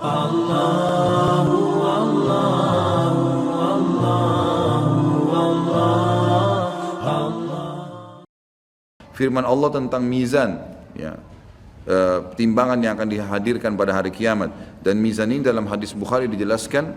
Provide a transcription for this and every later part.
Firman Allah tentang mizan, ya, e, timbangan yang akan dihadirkan pada hari kiamat. Dan mizan ini dalam hadis Bukhari dijelaskan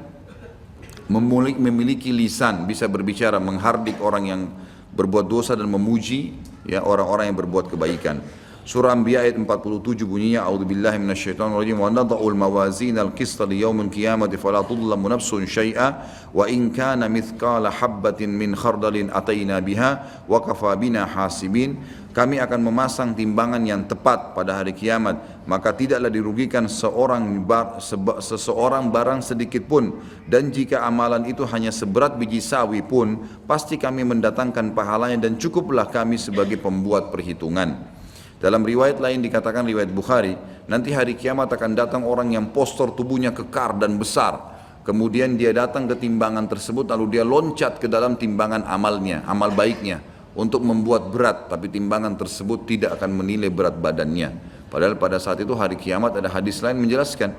memiliki, memiliki lisan, bisa berbicara, menghardik orang yang berbuat dosa dan memuji ya orang-orang yang berbuat kebaikan. Surah Anbiya ayat 47 bunyinya A'udzubillahi minasyaitonir rajim wa nadha'ul mawazin al-qist li yaumil qiyamati fala tudlamu nafsun syai'a wa in kana mithqala habatin min khardalin ataina biha wa kafa bina hasibin. Kami akan memasang timbangan yang tepat pada hari kiamat. Maka tidaklah dirugikan seorang bar, seba, seseorang barang sedikit pun. Dan jika amalan itu hanya seberat biji sawi pun pasti kami mendatangkan pahalanya dan cukuplah kami sebagai pembuat perhitungan dalam riwayat lain dikatakan riwayat Bukhari, nanti hari kiamat akan datang orang yang postur tubuhnya kekar dan besar. Kemudian dia datang ke timbangan tersebut lalu dia loncat ke dalam timbangan amalnya, amal baiknya untuk membuat berat tapi timbangan tersebut tidak akan menilai berat badannya. Padahal pada saat itu hari kiamat ada hadis lain menjelaskan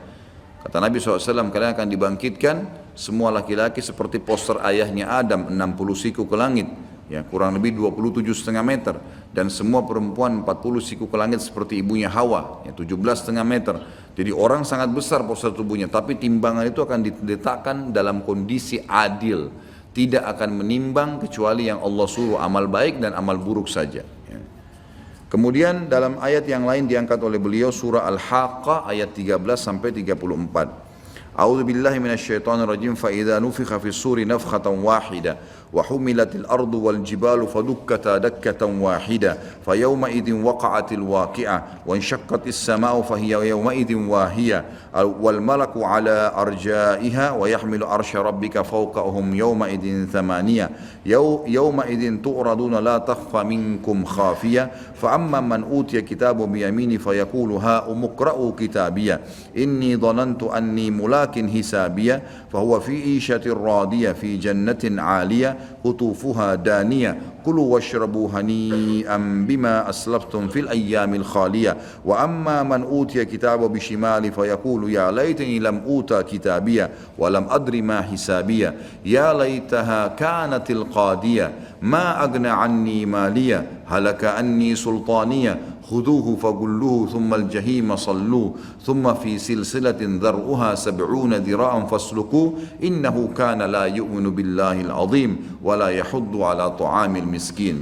Kata Nabi SAW, kalian akan dibangkitkan semua laki-laki seperti poster ayahnya Adam 60 siku ke langit ya kurang lebih 27 setengah meter. Dan semua perempuan 40 siku ke langit seperti ibunya Hawa ya 17 setengah meter. Jadi orang sangat besar postur tubuhnya. Tapi timbangan itu akan diletakkan dalam kondisi adil. Tidak akan menimbang kecuali yang Allah suruh amal baik dan amal buruk saja ya. kemudian dalam ayat yang lain diangkat oleh beliau surah Al-Haqqah ayat 13 sampai 34 أعوذ بالله من الشيطان الرجيم فإذا نفخ في الصور نفخة واحدة وحملت الأرض والجبال فدكتا دكة واحدة فيومئذ وقعت الواقعة وانشقت السماء فهي يومئذ واهية. والملك على أرجائها ويحمل عرش ربك فوقهم يومئذ ثمانية. يومئذ تعرضون لا تخفى منكم خافية. فأما من أوتي كتاب بيمينه فيقول ها اقرأوا كتابية إني ظننت أني ملاك حسابية فهو في عيشة راضية في جنة عالية. قطوفها دانية. كلوا واشربوا هنيئا بما أسلفتم في الأيام الخالية. وأما من أوتي كتابه بشمال فيقول يا ليتني لم أوتى كتابية ولم أدر ما حسابية. يا ليتها كانت القادية ما أغنى عني مالية. هلك أني سلطانية. خذوه فغلوه ثم الجحيم صلوه ثم في سلسلة ذرعها سبعون ذراعا فاسلكوه إنه كان لا يؤمن بالله العظيم ولا يحض على طعام المسكين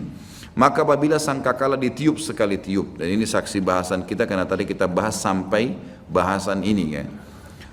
Maka apabila sangkakala ditiup sekali tiup dan ini saksi bahasan kita karena tadi kita bahas sampai bahasan ini ya.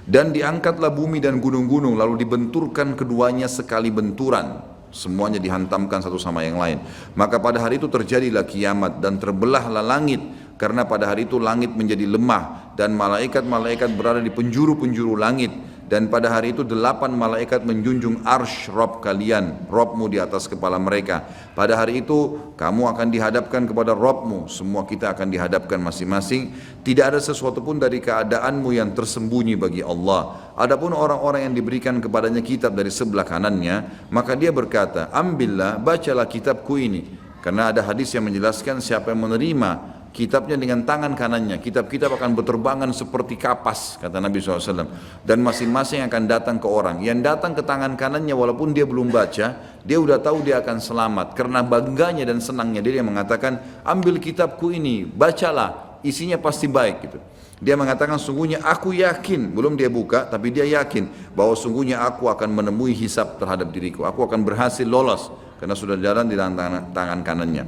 Dan diangkatlah bumi dan gunung-gunung lalu dibenturkan keduanya sekali benturan Semuanya dihantamkan satu sama yang lain. Maka pada hari itu terjadilah kiamat dan terbelahlah langit karena pada hari itu langit menjadi lemah dan malaikat-malaikat berada di penjuru-penjuru langit dan pada hari itu delapan malaikat menjunjung arsh Rob kalian, Robmu di atas kepala mereka. Pada hari itu kamu akan dihadapkan kepada Robmu, semua kita akan dihadapkan masing-masing. Tidak ada sesuatu pun dari keadaanmu yang tersembunyi bagi Allah. Adapun orang-orang yang diberikan kepadanya kitab dari sebelah kanannya, maka dia berkata, ambillah, bacalah kitabku ini. Karena ada hadis yang menjelaskan siapa yang menerima kitabnya dengan tangan kanannya. Kitab-kitab akan berterbangan seperti kapas, kata Nabi SAW. Dan masing-masing akan datang ke orang. Yang datang ke tangan kanannya walaupun dia belum baca, dia udah tahu dia akan selamat. Karena bangganya dan senangnya dia mengatakan, ambil kitabku ini, bacalah, isinya pasti baik gitu. Dia mengatakan sungguhnya aku yakin, belum dia buka, tapi dia yakin bahwa sungguhnya aku akan menemui hisap terhadap diriku. Aku akan berhasil lolos karena sudah jalan di tangan, tangan kanannya.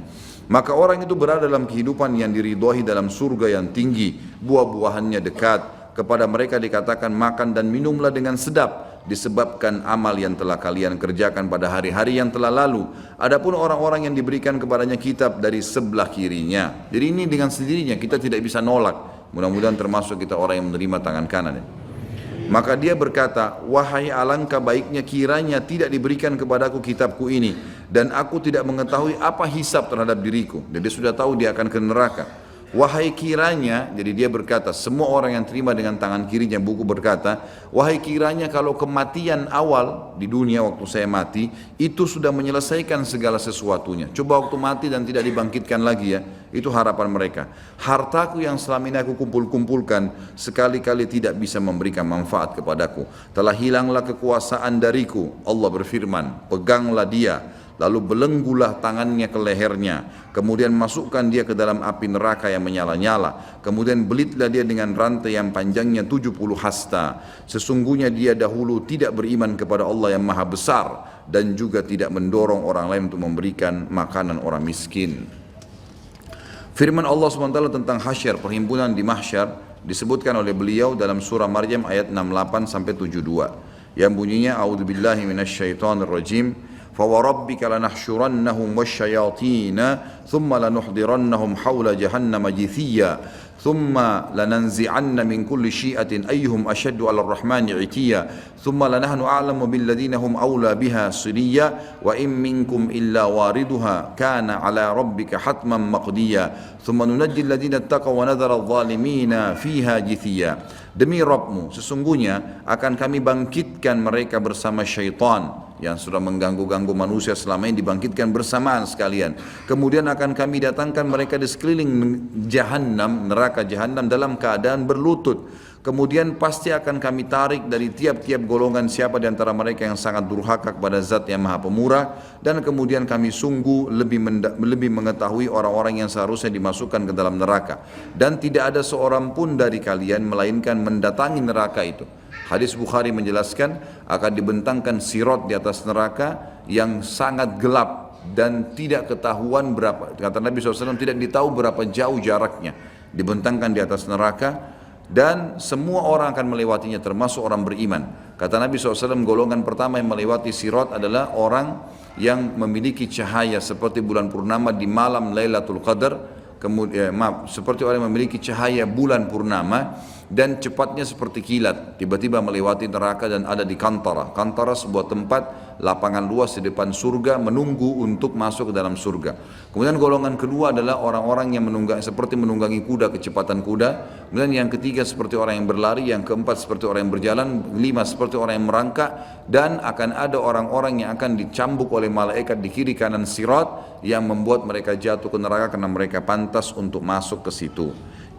Maka orang itu berada dalam kehidupan yang diridhoi dalam surga yang tinggi, buah-buahannya dekat. Kepada mereka dikatakan makan dan minumlah dengan sedap disebabkan amal yang telah kalian kerjakan pada hari-hari yang telah lalu. Adapun orang-orang yang diberikan kepadanya kitab dari sebelah kirinya. Jadi ini dengan sendirinya kita tidak bisa nolak. Mudah-mudahan termasuk kita orang yang menerima tangan kanan. Maka dia berkata, wahai alangkah baiknya kiranya tidak diberikan kepadaku kitabku ini dan aku tidak mengetahui apa hisap terhadap diriku. Dan dia sudah tahu dia akan ke neraka. Wahai kiranya, jadi dia berkata, semua orang yang terima dengan tangan kirinya buku berkata, wahai kiranya kalau kematian awal di dunia waktu saya mati, itu sudah menyelesaikan segala sesuatunya. Coba waktu mati dan tidak dibangkitkan lagi ya, itu harapan mereka. Hartaku yang selama ini aku kumpul-kumpulkan, sekali-kali tidak bisa memberikan manfaat kepadaku. Telah hilanglah kekuasaan dariku, Allah berfirman, peganglah dia, lalu belenggulah tangannya ke lehernya, kemudian masukkan dia ke dalam api neraka yang menyala-nyala, kemudian belitlah dia dengan rantai yang panjangnya 70 hasta. Sesungguhnya dia dahulu tidak beriman kepada Allah yang maha besar dan juga tidak mendorong orang lain untuk memberikan makanan orang miskin. Firman Allah SWT tentang hasyar, perhimpunan di mahsyar, disebutkan oleh beliau dalam surah Maryam ayat 68 sampai 72 yang bunyinya a'udzubillahi minasyaitonir rajim فوربك لنحشرنهم والشياطين ثم لنحضرنهم حول جهنم جثيا ثم لننزعن من كل شيئة أيهم أشد على الرحمن عتيا ثم لنحن أعلم بالذين هم أولى بها صليا وإن منكم إلا واردها كان على ربك حتما مقديا ثم ننجي الذين اتقوا ونذر الظالمين فيها جثيا Demi Rabbmu, sesungguhnya akan kami bangkitkan mereka bersama syaitan. Yang sudah mengganggu-ganggu manusia selama ini dibangkitkan bersamaan sekalian. Kemudian akan kami datangkan mereka di sekeliling jahanam, neraka jahanam dalam keadaan berlutut. Kemudian pasti akan kami tarik dari tiap-tiap golongan siapa di antara mereka yang sangat durhaka kepada zat yang maha pemurah. Dan kemudian kami sungguh lebih, lebih mengetahui orang-orang yang seharusnya dimasukkan ke dalam neraka. Dan tidak ada seorang pun dari kalian melainkan mendatangi neraka itu. Hadis Bukhari menjelaskan akan dibentangkan sirot di atas neraka yang sangat gelap dan tidak ketahuan berapa. Kata Nabi SAW tidak ditahu berapa jauh jaraknya. Dibentangkan di atas neraka dan semua orang akan melewatinya termasuk orang beriman. Kata Nabi SAW golongan pertama yang melewati sirot adalah orang yang memiliki cahaya seperti bulan purnama di malam Lailatul Qadar kemudian eh, maaf seperti orang yang memiliki cahaya bulan purnama dan cepatnya seperti kilat tiba-tiba melewati neraka dan ada di kantara. Kantara sebuah tempat lapangan luas di depan surga menunggu untuk masuk ke dalam surga. Kemudian golongan kedua adalah orang-orang yang menunggang seperti menunggangi kuda kecepatan kuda. Kemudian yang ketiga seperti orang yang berlari yang keempat seperti orang yang berjalan lima seperti orang yang merangkak dan akan ada orang-orang yang akan dicambuk oleh malaikat di kiri kanan sirat yang membuat mereka jatuh ke neraka karena mereka pantas untuk masuk ke situ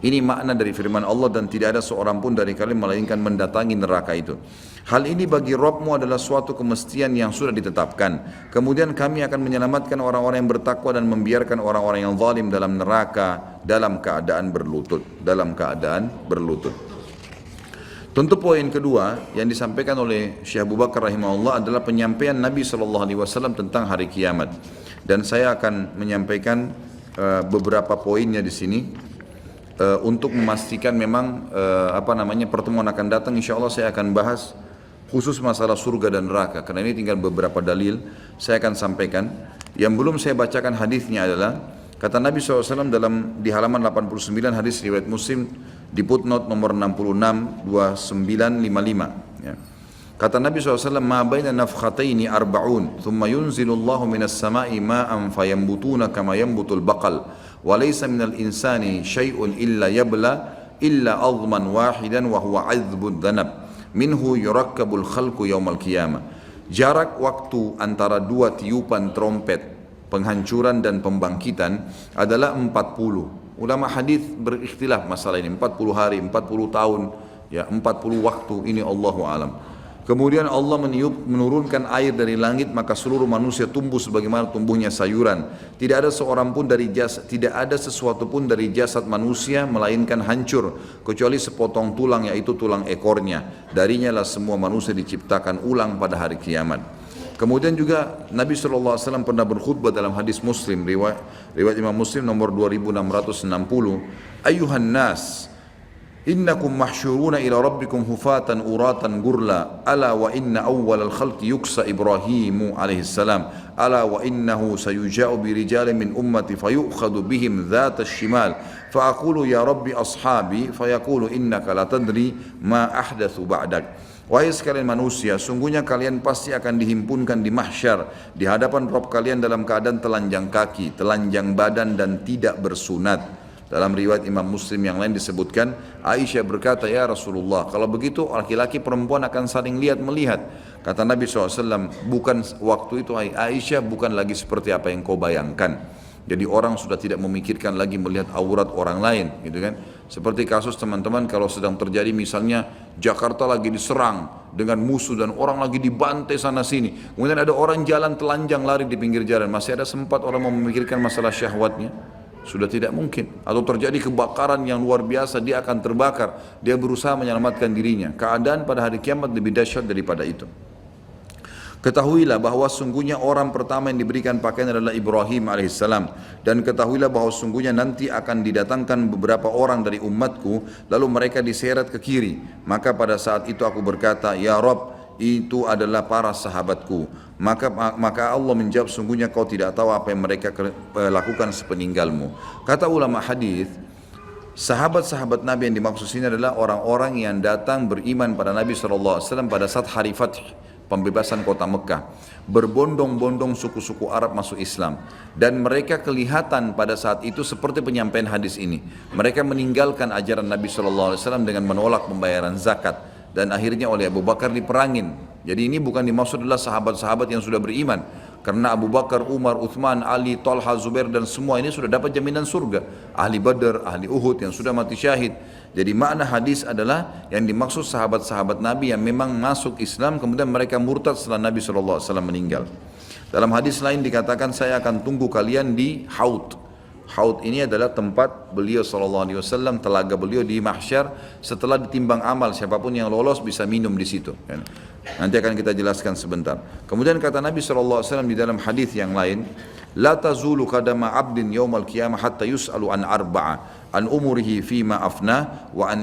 ini makna dari firman Allah dan tidak ada seorang pun dari kalian melainkan mendatangi neraka itu. Hal ini bagi Robmu adalah suatu kemestian yang sudah ditetapkan. Kemudian kami akan menyelamatkan orang-orang yang bertakwa dan membiarkan orang-orang yang zalim dalam neraka dalam keadaan berlutut. Dalam keadaan berlutut. Tentu poin kedua yang disampaikan oleh Syekh Abu Bakar rahimahullah adalah penyampaian Nabi SAW tentang hari kiamat. Dan saya akan menyampaikan uh, beberapa poinnya di sini uh, untuk memastikan memang uh, apa namanya pertemuan akan datang insya Allah saya akan bahas khusus masalah surga dan neraka karena ini tinggal beberapa dalil saya akan sampaikan yang belum saya bacakan hadisnya adalah kata Nabi SAW dalam di halaman 89 hadis riwayat Muslim di footnote nomor 66 2955 ya. Kata Nabi SAW, Ma baina nafkhataini arba'un, thumma yunzilullahu minas sama'i ma'an fayambutuna kama yambutul baqal. وليس من الإنسان شيء إلا يبلى إلا azman واحدا وهو عذب الذنب منه يركب الخلق يوم القيامة. jarak waktu antara dua tiupan trompet penghancuran dan pembangkitan adalah 40 ulama hadis berikhtilaf masalah ini. 40 hari 40 tahun. Ya 40 waktu. Ini Allahu alam. Kemudian Allah meniup, menurunkan air dari langit maka seluruh manusia tumbuh sebagaimana tumbuhnya sayuran. Tidak ada seorang pun dari jasad, tidak ada sesuatu pun dari jasad manusia melainkan hancur kecuali sepotong tulang yaitu tulang ekornya. Darinya lah semua manusia diciptakan ulang pada hari kiamat. Kemudian juga Nabi SAW pernah berkhutbah dalam hadis Muslim riwayat, riwayat Imam Muslim nomor 2660 Ayuhan nas إنكم محشورون إلى ربكم هفاة أراتا غرلا ألا وإن أول الخلق يكسى إبراهيم عليه السلام ألا وإنه سيجاء برجال من أمة فيؤخذ بهم ذات الشمال فأقول يا رب أصحابي فيقول إنك لا تدري ما أحدث بعدك Wahai sekalian manusia, sungguhnya kalian pasti akan dihimpunkan di mahsyar, di hadapan Rob kalian dalam keadaan telanjang kaki, telanjang badan dan tidak bersunat. Dalam riwayat Imam Muslim yang lain disebutkan, Aisyah berkata, Ya Rasulullah, kalau begitu laki-laki perempuan akan saling lihat melihat. Kata Nabi SAW, bukan waktu itu Aisyah bukan lagi seperti apa yang kau bayangkan. Jadi orang sudah tidak memikirkan lagi melihat aurat orang lain, gitu kan? Seperti kasus teman-teman kalau sedang terjadi misalnya Jakarta lagi diserang dengan musuh dan orang lagi dibantai sana sini. Kemudian ada orang jalan telanjang lari di pinggir jalan. Masih ada sempat orang memikirkan masalah syahwatnya? Sudah tidak mungkin. Atau terjadi kebakaran yang luar biasa, dia akan terbakar. Dia berusaha menyelamatkan dirinya. Keadaan pada hari kiamat lebih dahsyat daripada itu. Ketahuilah bahwa sungguhnya orang pertama yang diberikan pakaian adalah Ibrahim alaihissalam dan ketahuilah bahwa sungguhnya nanti akan didatangkan beberapa orang dari umatku lalu mereka diseret ke kiri maka pada saat itu aku berkata ya Rob itu adalah para sahabatku maka maka Allah menjawab sungguhnya kau tidak tahu apa yang mereka lakukan sepeninggalmu kata ulama hadis Sahabat-sahabat Nabi yang dimaksud sini adalah orang-orang yang datang beriman pada Nabi SAW pada saat hari Fath pembebasan kota Mekah. Berbondong-bondong suku-suku Arab masuk Islam. Dan mereka kelihatan pada saat itu seperti penyampaian hadis ini. Mereka meninggalkan ajaran Nabi SAW dengan menolak pembayaran zakat. Dan akhirnya oleh Abu Bakar diperangin. Jadi ini bukan dimaksud adalah sahabat-sahabat yang sudah beriman. Karena Abu Bakar, Umar, Uthman, Ali, Talha, Zubair dan semua ini sudah dapat jaminan surga. Ahli Badar, ahli Uhud yang sudah mati syahid. Jadi makna hadis adalah yang dimaksud sahabat-sahabat Nabi yang memang masuk Islam kemudian mereka murtad setelah Nabi SAW meninggal. Dalam hadis lain dikatakan saya akan tunggu kalian di Haud. Haud ini adalah tempat beliau SAW telaga beliau di mahsyar setelah ditimbang amal siapa pun yang lolos bisa minum di situ. Nanti akan kita jelaskan sebentar. Kemudian kata Nabi SAW di dalam hadis yang lain, La tazulu kadama abdin yawmal qiyamah hatta yus'alu an arba'a an umurihi fima afna wa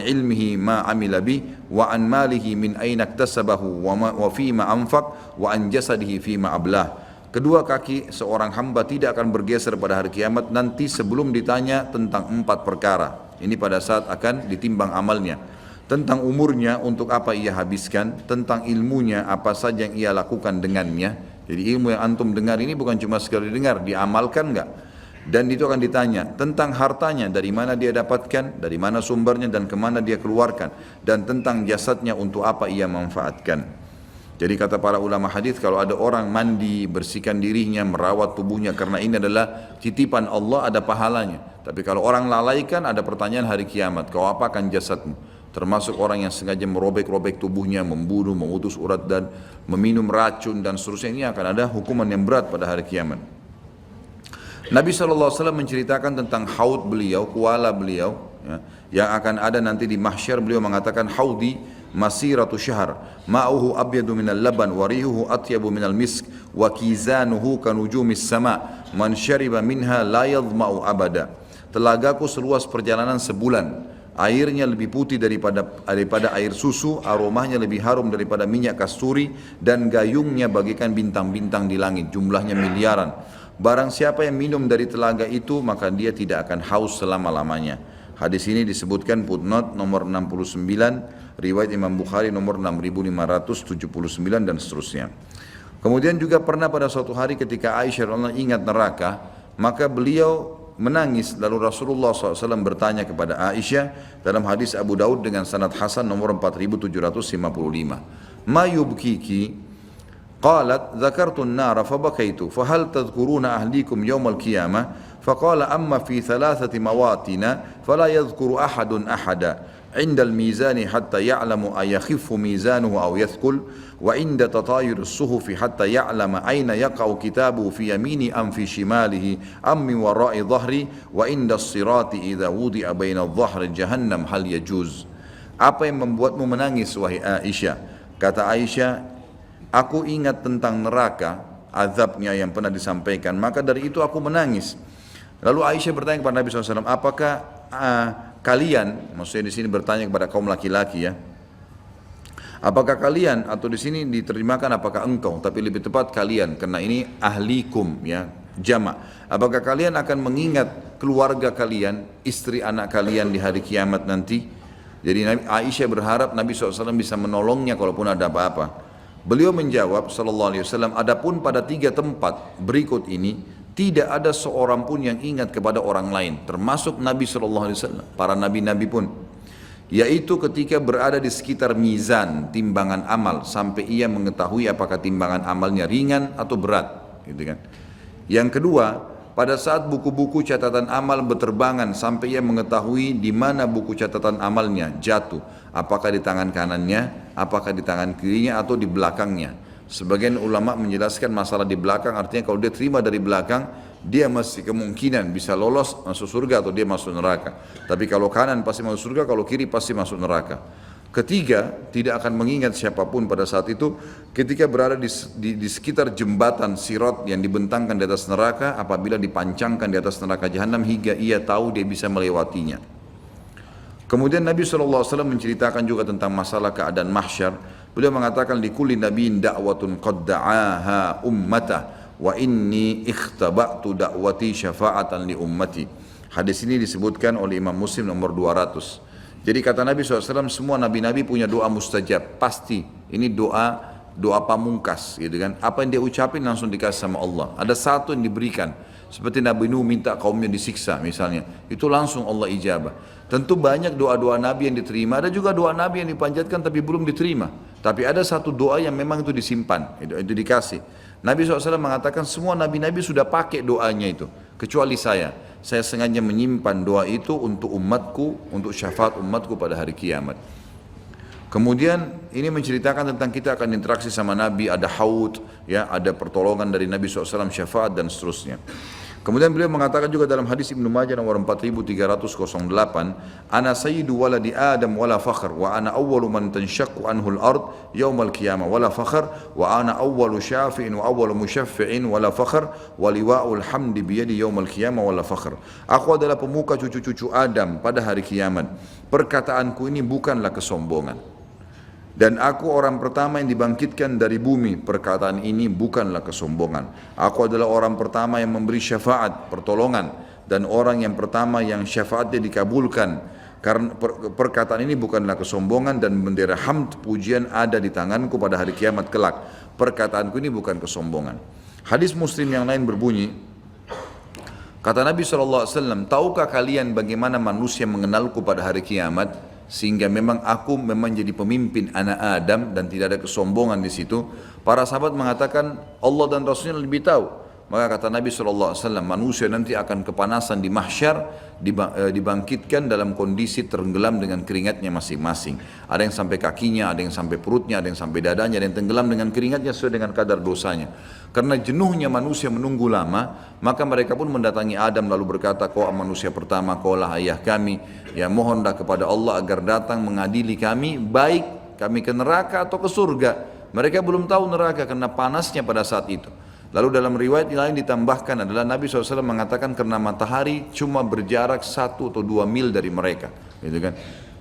bi wa an malihi min aina iktasabahu wa, ma, wa fima anfaq wa an jasadihi fima ablah Kedua kaki seorang hamba tidak akan bergeser pada hari kiamat nanti sebelum ditanya tentang empat perkara. Ini pada saat akan ditimbang amalnya. Tentang umurnya untuk apa ia habiskan, tentang ilmunya apa saja yang ia lakukan dengannya. Jadi ilmu yang antum dengar ini bukan cuma sekali dengar, diamalkan enggak? dan itu akan ditanya tentang hartanya dari mana dia dapatkan, dari mana sumbernya dan ke mana dia keluarkan dan tentang jasadnya untuk apa ia manfaatkan. Jadi kata para ulama hadis kalau ada orang mandi, bersihkan dirinya, merawat tubuhnya karena ini adalah titipan Allah ada pahalanya. Tapi kalau orang lalaikan ada pertanyaan hari kiamat, kau apakan jasadmu? Termasuk orang yang sengaja merobek-robek tubuhnya, membunuh, memutus urat dan meminum racun dan seterusnya. Ini akan ada hukuman yang berat pada hari kiamat. Nabi SAW menceritakan tentang haud beliau, kuala beliau, ya, yang akan ada nanti di mahsyar. Beliau mengatakan haudi masiratu syahr ma'uhu abyadu minal laban wa rihuhu atyabu minal misk wa kizanuhu kanujumis sama. Man syariba minha la yadhma'u abada. Telagaku seluas perjalanan sebulan airnya lebih putih daripada daripada air susu aromanya lebih harum daripada minyak kasturi dan gayungnya bagikan bintang-bintang di langit jumlahnya miliaran Barang siapa yang minum dari telaga itu maka dia tidak akan haus selama-lamanya. Hadis ini disebutkan footnote nomor 69, riwayat Imam Bukhari nomor 6579 dan seterusnya. Kemudian juga pernah pada suatu hari ketika Aisyah Allah ingat neraka, maka beliau menangis lalu Rasulullah SAW bertanya kepada Aisyah dalam hadis Abu Daud dengan sanad Hasan nomor 4755 ma yubkiki قالت ذكرت النار فبكيت فهل تذكرون أهليكم يوم القيامة فقال أما في ثلاثة مواطن فلا يذكر أحد أحدا عند الميزان حتى يعلم أيخف ميزانه أو يثقل وعند تطاير الصحف حتى يعلم أين يقع كتابه في يمين أم في شماله أم من وراء ظهري وعند الصراط إذا وضع بين الظهر جهنم هل يجوز Apa yang membuatmu menangis wahai Aisyah? Kata Aisyah, Aku ingat tentang neraka, azabnya yang pernah disampaikan, maka dari itu aku menangis. Lalu Aisyah bertanya kepada Nabi SAW, apakah uh, kalian, maksudnya di sini bertanya kepada kaum laki-laki ya, apakah kalian atau di sini diterjemahkan apakah engkau, tapi lebih tepat kalian, karena ini ahlikum ya, jamak. Apakah kalian akan mengingat keluarga kalian, istri anak kalian di hari kiamat nanti? Jadi Aisyah berharap Nabi SAW bisa menolongnya kalaupun ada apa-apa. Beliau menjawab sallallahu alaihi wasallam adapun pada tiga tempat berikut ini Tidak ada seorang pun yang ingat kepada orang lain, termasuk Nabi SAW, para nabi-nabi pun. Yaitu ketika berada di sekitar mizan, timbangan amal, sampai ia mengetahui apakah timbangan amalnya ringan atau berat. Gitu kan. Yang kedua, pada saat buku-buku catatan amal berterbangan sampai ia mengetahui di mana buku catatan amalnya jatuh, apakah di tangan kanannya, apakah di tangan kirinya atau di belakangnya. Sebagian ulama menjelaskan masalah di belakang artinya kalau dia terima dari belakang dia masih kemungkinan bisa lolos masuk surga atau dia masuk neraka. Tapi kalau kanan pasti masuk surga, kalau kiri pasti masuk neraka. Ketiga, tidak akan mengingat siapa pun pada saat itu ketika berada di, di, di sekitar jembatan sirot yang dibentangkan di atas neraka apabila dipancangkan di atas neraka jahanam hingga ia tahu dia bisa melewatinya. Kemudian Nabi SAW menceritakan juga tentang masalah keadaan mahsyar. Beliau mengatakan di kulli nabiin da'watun qad da'aha ummata wa inni ikhtaba'tu da'wati syafa'atan li ummati. Hadis ini disebutkan oleh Imam Muslim nomor 200. Jadi kata Nabi SAW semua nabi-nabi punya doa mustajab pasti. Ini doa doa pamungkas gitu kan. Apa yang dia ucapin langsung dikasih sama Allah. Ada satu yang diberikan. Seperti Nabi Nuh minta kaumnya disiksa misalnya. Itu langsung Allah ijabah. Tentu banyak doa-doa Nabi yang diterima. Ada juga doa Nabi yang dipanjatkan tapi belum diterima. Tapi ada satu doa yang memang itu disimpan. Itu, itu dikasih. Nabi SAW mengatakan semua nabi-nabi sudah pakai doanya itu. Kecuali saya. Saya sengaja menyimpan doa itu untuk umatku, untuk syafaat umatku pada hari kiamat. Kemudian ini menceritakan tentang kita akan interaksi sama Nabi, ada haud, ya, ada pertolongan dari Nabi SAW, syafaat dan seterusnya. Kemudian beliau mengatakan juga dalam hadis Ibnu Majah nomor 4308, "Ana sayyidu waladi Adam wala fakhr wa ana awwalu man tanshaqqu anhu al-ard yaumal qiyamah wala fakhr wa ana awwalu syafi'in wa awwalu musyaffi'in wala fakhr wa liwa'ul hamdi bi yadi yaumal qiyamah wala fakhr." Aku adalah pemuka cucu-cucu Adam pada hari kiamat. Perkataanku ini bukanlah kesombongan. Dan aku orang pertama yang dibangkitkan dari bumi. Perkataan ini bukanlah kesombongan. Aku adalah orang pertama yang memberi syafaat, pertolongan. Dan orang yang pertama yang syafaatnya dikabulkan. Karena perkataan ini bukanlah kesombongan dan bendera hamd pujian ada di tanganku pada hari kiamat kelak. Perkataanku ini bukan kesombongan. Hadis muslim yang lain berbunyi, Kata Nabi SAW, tahukah kalian bagaimana manusia mengenalku pada hari kiamat? Sehingga memang aku memang jadi pemimpin anak Adam dan tidak ada kesombongan di situ. Para sahabat mengatakan Allah dan Rasulnya lebih tahu. Maka kata Nabi SAW, manusia nanti akan kepanasan di mahsyar, eh, dibangkitkan dalam kondisi tenggelam dengan keringatnya masing-masing. Ada yang sampai kakinya, ada yang sampai perutnya, ada yang sampai dadanya, ada yang tenggelam dengan keringatnya sesuai dengan kadar dosanya. Karena jenuhnya manusia menunggu lama, maka mereka pun mendatangi Adam lalu berkata, kau manusia pertama, kau lah ayah kami. Ya mohonlah kepada Allah agar datang mengadili kami, baik kami ke neraka atau ke surga. Mereka belum tahu neraka karena panasnya pada saat itu. Lalu dalam riwayat lain ditambahkan adalah Nabi SAW mengatakan karena matahari cuma berjarak satu atau dua mil dari mereka, gitu kan?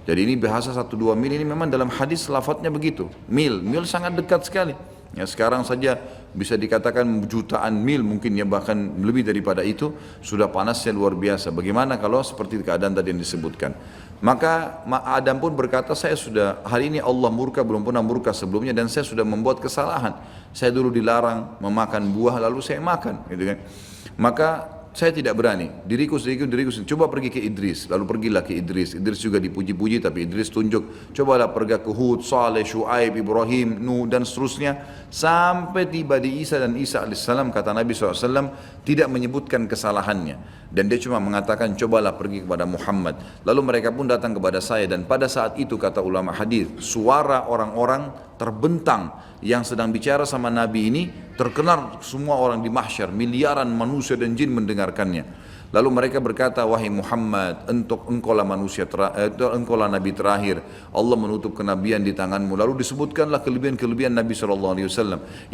Jadi ini bahasa satu dua mil ini memang dalam hadis lafadznya begitu, mil, mil sangat dekat sekali. Ya sekarang saja bisa dikatakan jutaan mil mungkin ya bahkan lebih daripada itu sudah panasnya luar biasa. Bagaimana kalau seperti keadaan tadi yang disebutkan? Maka Adam pun berkata saya sudah hari ini Allah murka belum pernah murka sebelumnya dan saya sudah membuat kesalahan. Saya dulu dilarang memakan buah lalu saya makan gitu kan. Maka saya tidak berani. Diriku sedikit, diriku sedikit. Coba pergi ke Idris. Lalu pergilah ke Idris. Idris juga dipuji-puji tapi Idris tunjuk. Cobalah pergi ke Hud, Saleh, Shu'aib, Ibrahim, Nuh dan seterusnya. Sampai tiba di Isa dan Isa AS kata Nabi SAW tidak menyebutkan kesalahannya. Dan dia cuma mengatakan cobalah pergi kepada Muhammad. Lalu mereka pun datang kepada saya. Dan pada saat itu kata ulama hadis suara orang-orang terbentang yang sedang bicara sama Nabi ini terkenal semua orang di mahsyar, miliaran manusia dan jin mendengarkannya. Lalu mereka berkata, wahai Muhammad, untuk engkaulah manusia eh, engkaulah Nabi terakhir. Allah menutup kenabian di tanganmu. Lalu disebutkanlah kelebihan-kelebihan Nabi SAW.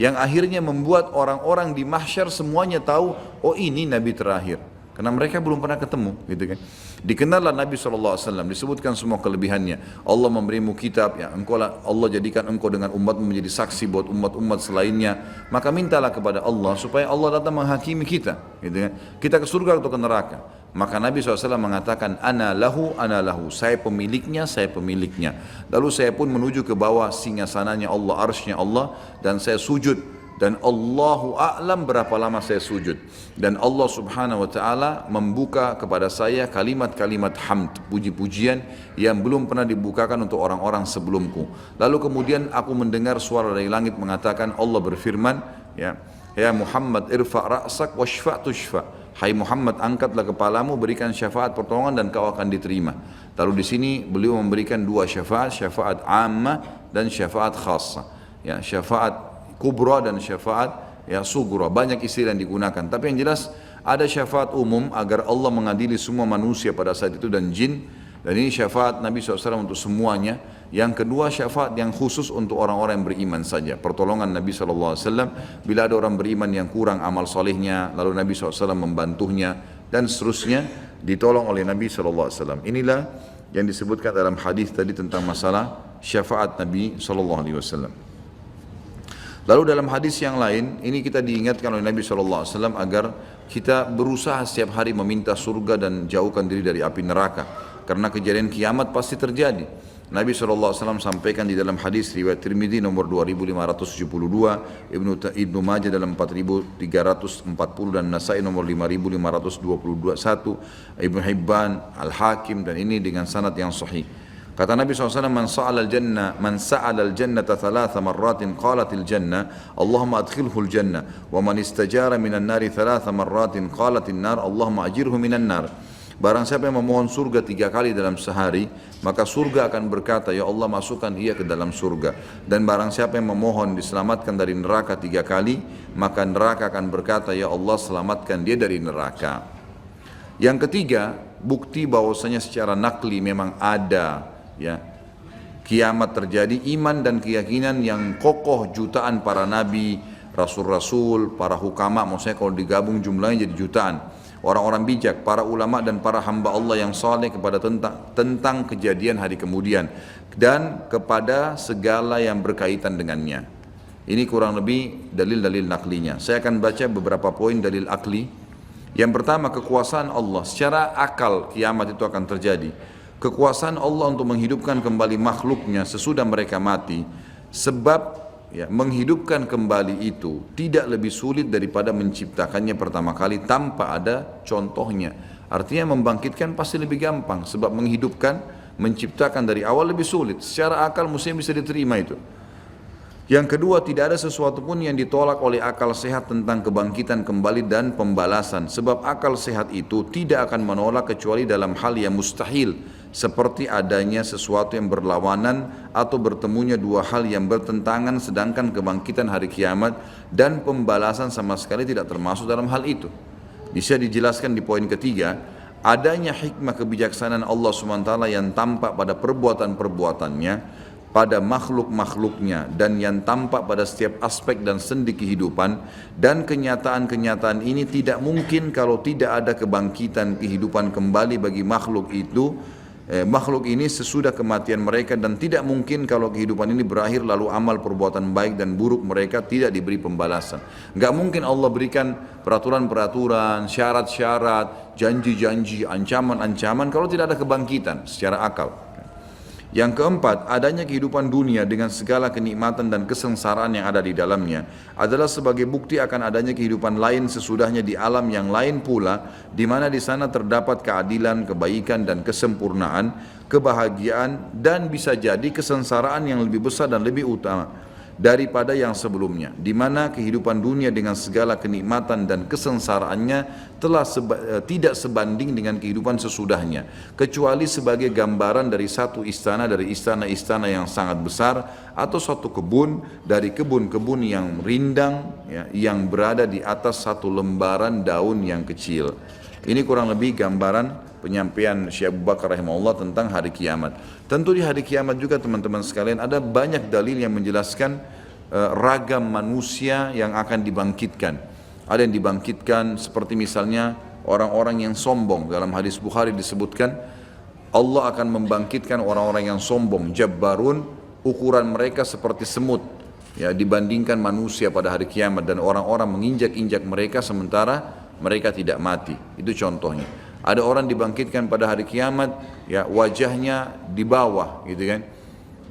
Yang akhirnya membuat orang-orang di mahsyar semuanya tahu, oh ini Nabi terakhir. Karena mereka belum pernah ketemu, gitu kan. Dikenallah Nabi SAW, disebutkan semua kelebihannya. Allah memberimu kitab, ya engkau Allah jadikan engkau dengan umatmu menjadi saksi buat umat-umat selainnya. Maka mintalah kepada Allah supaya Allah datang menghakimi kita, gitu kan. Kita ke surga atau ke neraka. Maka Nabi SAW mengatakan, Ana lahu, ana lahu. Saya pemiliknya, saya pemiliknya. Lalu saya pun menuju ke bawah singasananya Allah, arsnya Allah. Dan saya sujud dan Allahu a'lam berapa lama saya sujud. Dan Allah Subhanahu wa taala membuka kepada saya kalimat-kalimat hamd puji-pujian yang belum pernah dibukakan untuk orang-orang sebelumku. Lalu kemudian aku mendengar suara dari langit mengatakan Allah berfirman ya ya Muhammad irfa ra'sak washfa tushfa. Hai Muhammad angkatlah kepalamu berikan syafaat pertolongan dan kau akan diterima. Lalu di sini beliau memberikan dua syafaat syafaat amma dan syafaat khassa ya syafaat kubra dan syafaat ya sugura banyak istilah yang digunakan. Tapi yang jelas ada syafaat umum agar Allah mengadili semua manusia pada saat itu dan jin. Dan ini syafaat Nabi SAW untuk semuanya. Yang kedua syafaat yang khusus untuk orang-orang yang beriman saja. Pertolongan Nabi SAW. Bila ada orang beriman yang kurang amal solehnya lalu Nabi SAW membantunya dan seterusnya ditolong oleh Nabi SAW. Inilah yang disebutkan dalam hadis tadi tentang masalah syafaat Nabi SAW Lalu dalam hadis yang lain, ini kita diingatkan oleh Nabi SAW agar kita berusaha setiap hari meminta surga dan jauhkan diri dari api neraka. Karena kejadian kiamat pasti terjadi. Nabi SAW sampaikan di dalam hadis riwayat Tirmidzi nomor 2572, Ibnu Ibnu Majah dalam 4340 dan Nasai nomor 5522 Ibnu Hibban, Al Hakim dan ini dengan sanad yang sahih. Kata Nabi SAW, Man sa'al al-jannah, man sa'al al-jannata thalatha marratin qalatil jannah, Allahumma adkhilhu al-jannah. Wa man istajara minan nari thalatha marratin qalatil nar, Allahumma ajirhu minan nar. Barang siapa yang memohon surga tiga kali dalam sehari, maka surga akan berkata, Ya Allah masukkan ia ke dalam surga. Dan barang siapa yang memohon diselamatkan dari neraka tiga kali, maka neraka akan berkata, Ya Allah selamatkan dia dari neraka. Yang ketiga, bukti bahwasanya secara nakli memang ada ya. Kiamat terjadi iman dan keyakinan yang kokoh jutaan para nabi rasul-rasul para hukama. Maksudnya kalau digabung jumlahnya jadi jutaan. Orang-orang bijak para ulama dan para hamba Allah yang saleh kepada tentang tentang kejadian hari kemudian. Dan kepada segala yang berkaitan dengannya. Ini kurang lebih dalil-dalil naklinya. Saya akan baca beberapa poin dalil akli. Yang pertama kekuasaan Allah. Secara akal kiamat itu akan terjadi kekuasaan Allah untuk menghidupkan kembali makhluknya sesudah mereka mati sebab ya, menghidupkan kembali itu tidak lebih sulit daripada menciptakannya pertama kali tanpa ada contohnya. Artinya membangkitkan pasti lebih gampang sebab menghidupkan menciptakan dari awal lebih sulit. Secara akal mesti bisa diterima itu yang kedua, tidak ada sesuatu pun yang ditolak oleh akal sehat tentang kebangkitan kembali dan pembalasan. Sebab akal sehat itu tidak akan menolak kecuali dalam hal yang mustahil seperti adanya sesuatu yang berlawanan atau bertemunya dua hal yang bertentangan sedangkan kebangkitan hari kiamat dan pembalasan sama sekali tidak termasuk dalam hal itu. Bisa dijelaskan di poin ketiga, adanya hikmah kebijaksanaan Allah SWT yang tampak pada perbuatan-perbuatannya, pada makhluk-makhluknya dan yang tampak pada setiap aspek dan sendi kehidupan dan kenyataan-kenyataan ini tidak mungkin kalau tidak ada kebangkitan kehidupan kembali bagi makhluk itu eh, makhluk ini sesudah kematian mereka dan tidak mungkin kalau kehidupan ini berakhir lalu amal perbuatan baik dan buruk mereka tidak diberi pembalasan. Gak mungkin Allah berikan peraturan-peraturan, syarat-syarat, janji-janji, ancaman-ancaman kalau tidak ada kebangkitan secara akal. Yang keempat, adanya kehidupan dunia dengan segala kenikmatan dan kesengsaraan yang ada di dalamnya adalah sebagai bukti akan adanya kehidupan lain sesudahnya di alam yang lain pula, di mana di sana terdapat keadilan, kebaikan dan kesempurnaan, kebahagiaan dan bisa jadi kesengsaraan yang lebih besar dan lebih utama daripada yang sebelumnya di mana kehidupan dunia dengan segala kenikmatan dan kesengsaraannya telah seba, eh, tidak sebanding dengan kehidupan sesudahnya kecuali sebagai gambaran dari satu istana dari istana-istana yang sangat besar atau suatu kebun dari kebun-kebun yang rindang ya, yang berada di atas satu lembaran daun yang kecil. Ini kurang lebih gambaran penyampaian Syekh Abu Bakar rahimahullah tentang hari kiamat. Tentu di hari kiamat juga teman-teman sekalian ada banyak dalil yang menjelaskan uh, ragam manusia yang akan dibangkitkan. Ada yang dibangkitkan seperti misalnya orang-orang yang sombong dalam hadis Bukhari disebutkan Allah akan membangkitkan orang-orang yang sombong jabbarun ukuran mereka seperti semut ya dibandingkan manusia pada hari kiamat dan orang-orang menginjak-injak mereka sementara mereka tidak mati. Itu contohnya. Ada orang dibangkitkan pada hari kiamat, ya wajahnya di bawah, gitu kan?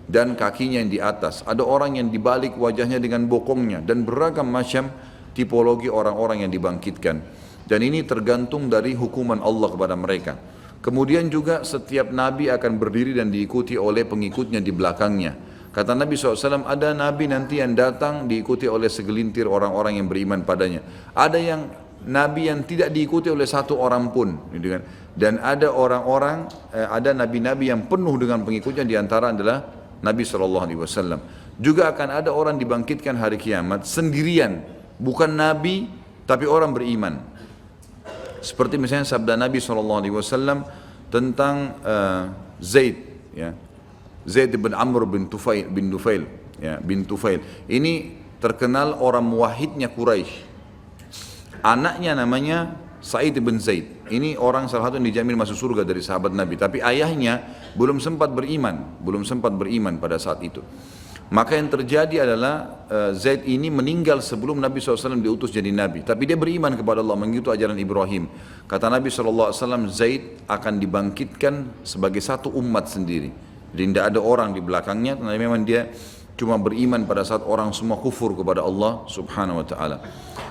dan kakinya yang di atas. Ada orang yang dibalik wajahnya dengan bokongnya dan beragam macam tipologi orang-orang yang dibangkitkan. Dan ini tergantung dari hukuman Allah kepada mereka. Kemudian juga setiap nabi akan berdiri dan diikuti oleh pengikutnya di belakangnya. Kata Nabi SAW, ada nabi nanti yang datang diikuti oleh segelintir orang-orang yang beriman padanya. Ada yang nabi yang tidak diikuti oleh satu orang pun. Gitu kan. Dan ada orang-orang, eh, ada nabi-nabi yang penuh dengan pengikutnya di antara adalah Nabi SAW. Juga akan ada orang dibangkitkan hari kiamat sendirian. Bukan nabi, tapi orang beriman. Seperti misalnya sabda Nabi SAW tentang uh, Zaid, ya. Zaid bin Amr bin Tufail bin Dufail, ya, bin Tufail. Ini terkenal orang muwahidnya Quraisy. Anaknya namanya Sa'id bin Zaid. Ini orang salah satu yang dijamin masuk surga dari sahabat Nabi. Tapi ayahnya belum sempat beriman, belum sempat beriman pada saat itu. Maka yang terjadi adalah uh, Zaid ini meninggal sebelum Nabi SAW diutus jadi Nabi. Tapi dia beriman kepada Allah, mengikuti ajaran Ibrahim. Kata Nabi SAW, Zaid akan dibangkitkan sebagai satu umat sendiri. Jadi tidak ada orang di belakangnya, karena memang dia cuma beriman pada saat orang semua kufur kepada Allah Subhanahu Wa Taala.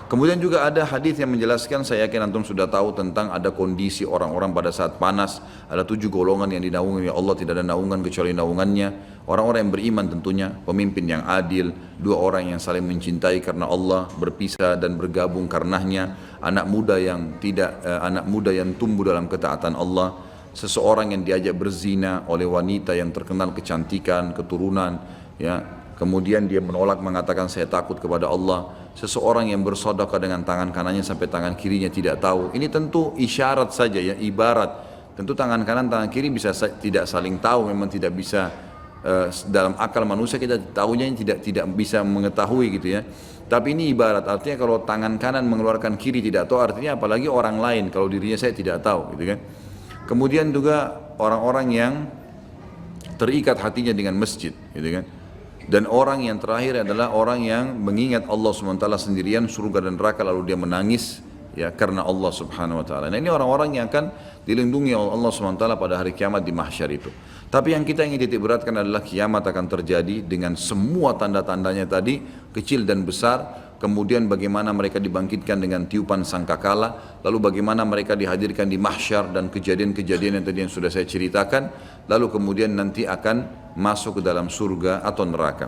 Kemudian juga ada hadis yang menjelaskan, saya yakin antum sudah tahu tentang ada kondisi orang-orang pada saat panas, ada tujuh golongan yang dinaungi oleh Allah, tidak ada naungan kecuali naungannya. Orang-orang yang beriman tentunya, pemimpin yang adil, dua orang yang saling mencintai karena Allah, berpisah dan bergabung karenanya, anak muda yang tidak, eh, anak muda yang tumbuh dalam ketaatan Allah, seseorang yang diajak berzina oleh wanita yang terkenal kecantikan, keturunan, ya, kemudian dia menolak mengatakan saya takut kepada Allah seseorang yang bersodokah dengan tangan kanannya sampai tangan kirinya tidak tahu. Ini tentu isyarat saja ya ibarat. Tentu tangan kanan tangan kiri bisa tidak saling tahu memang tidak bisa uh, dalam akal manusia kita tahunya tidak tidak bisa mengetahui gitu ya. Tapi ini ibarat artinya kalau tangan kanan mengeluarkan kiri tidak tahu artinya apalagi orang lain kalau dirinya saya tidak tahu gitu kan. Kemudian juga orang-orang yang terikat hatinya dengan masjid gitu kan dan orang yang terakhir adalah orang yang mengingat Allah SWT sendirian surga dan neraka lalu dia menangis ya karena Allah Subhanahu wa taala. Nah, ini orang-orang yang akan dilindungi oleh Allah SWT pada hari kiamat di mahsyar itu. Tapi yang kita ingin titik beratkan adalah kiamat akan terjadi dengan semua tanda-tandanya tadi, kecil dan besar, kemudian bagaimana mereka dibangkitkan dengan tiupan sangkakala, lalu bagaimana mereka dihadirkan di mahsyar dan kejadian-kejadian yang tadi yang sudah saya ceritakan, lalu kemudian nanti akan masuk ke dalam surga atau neraka.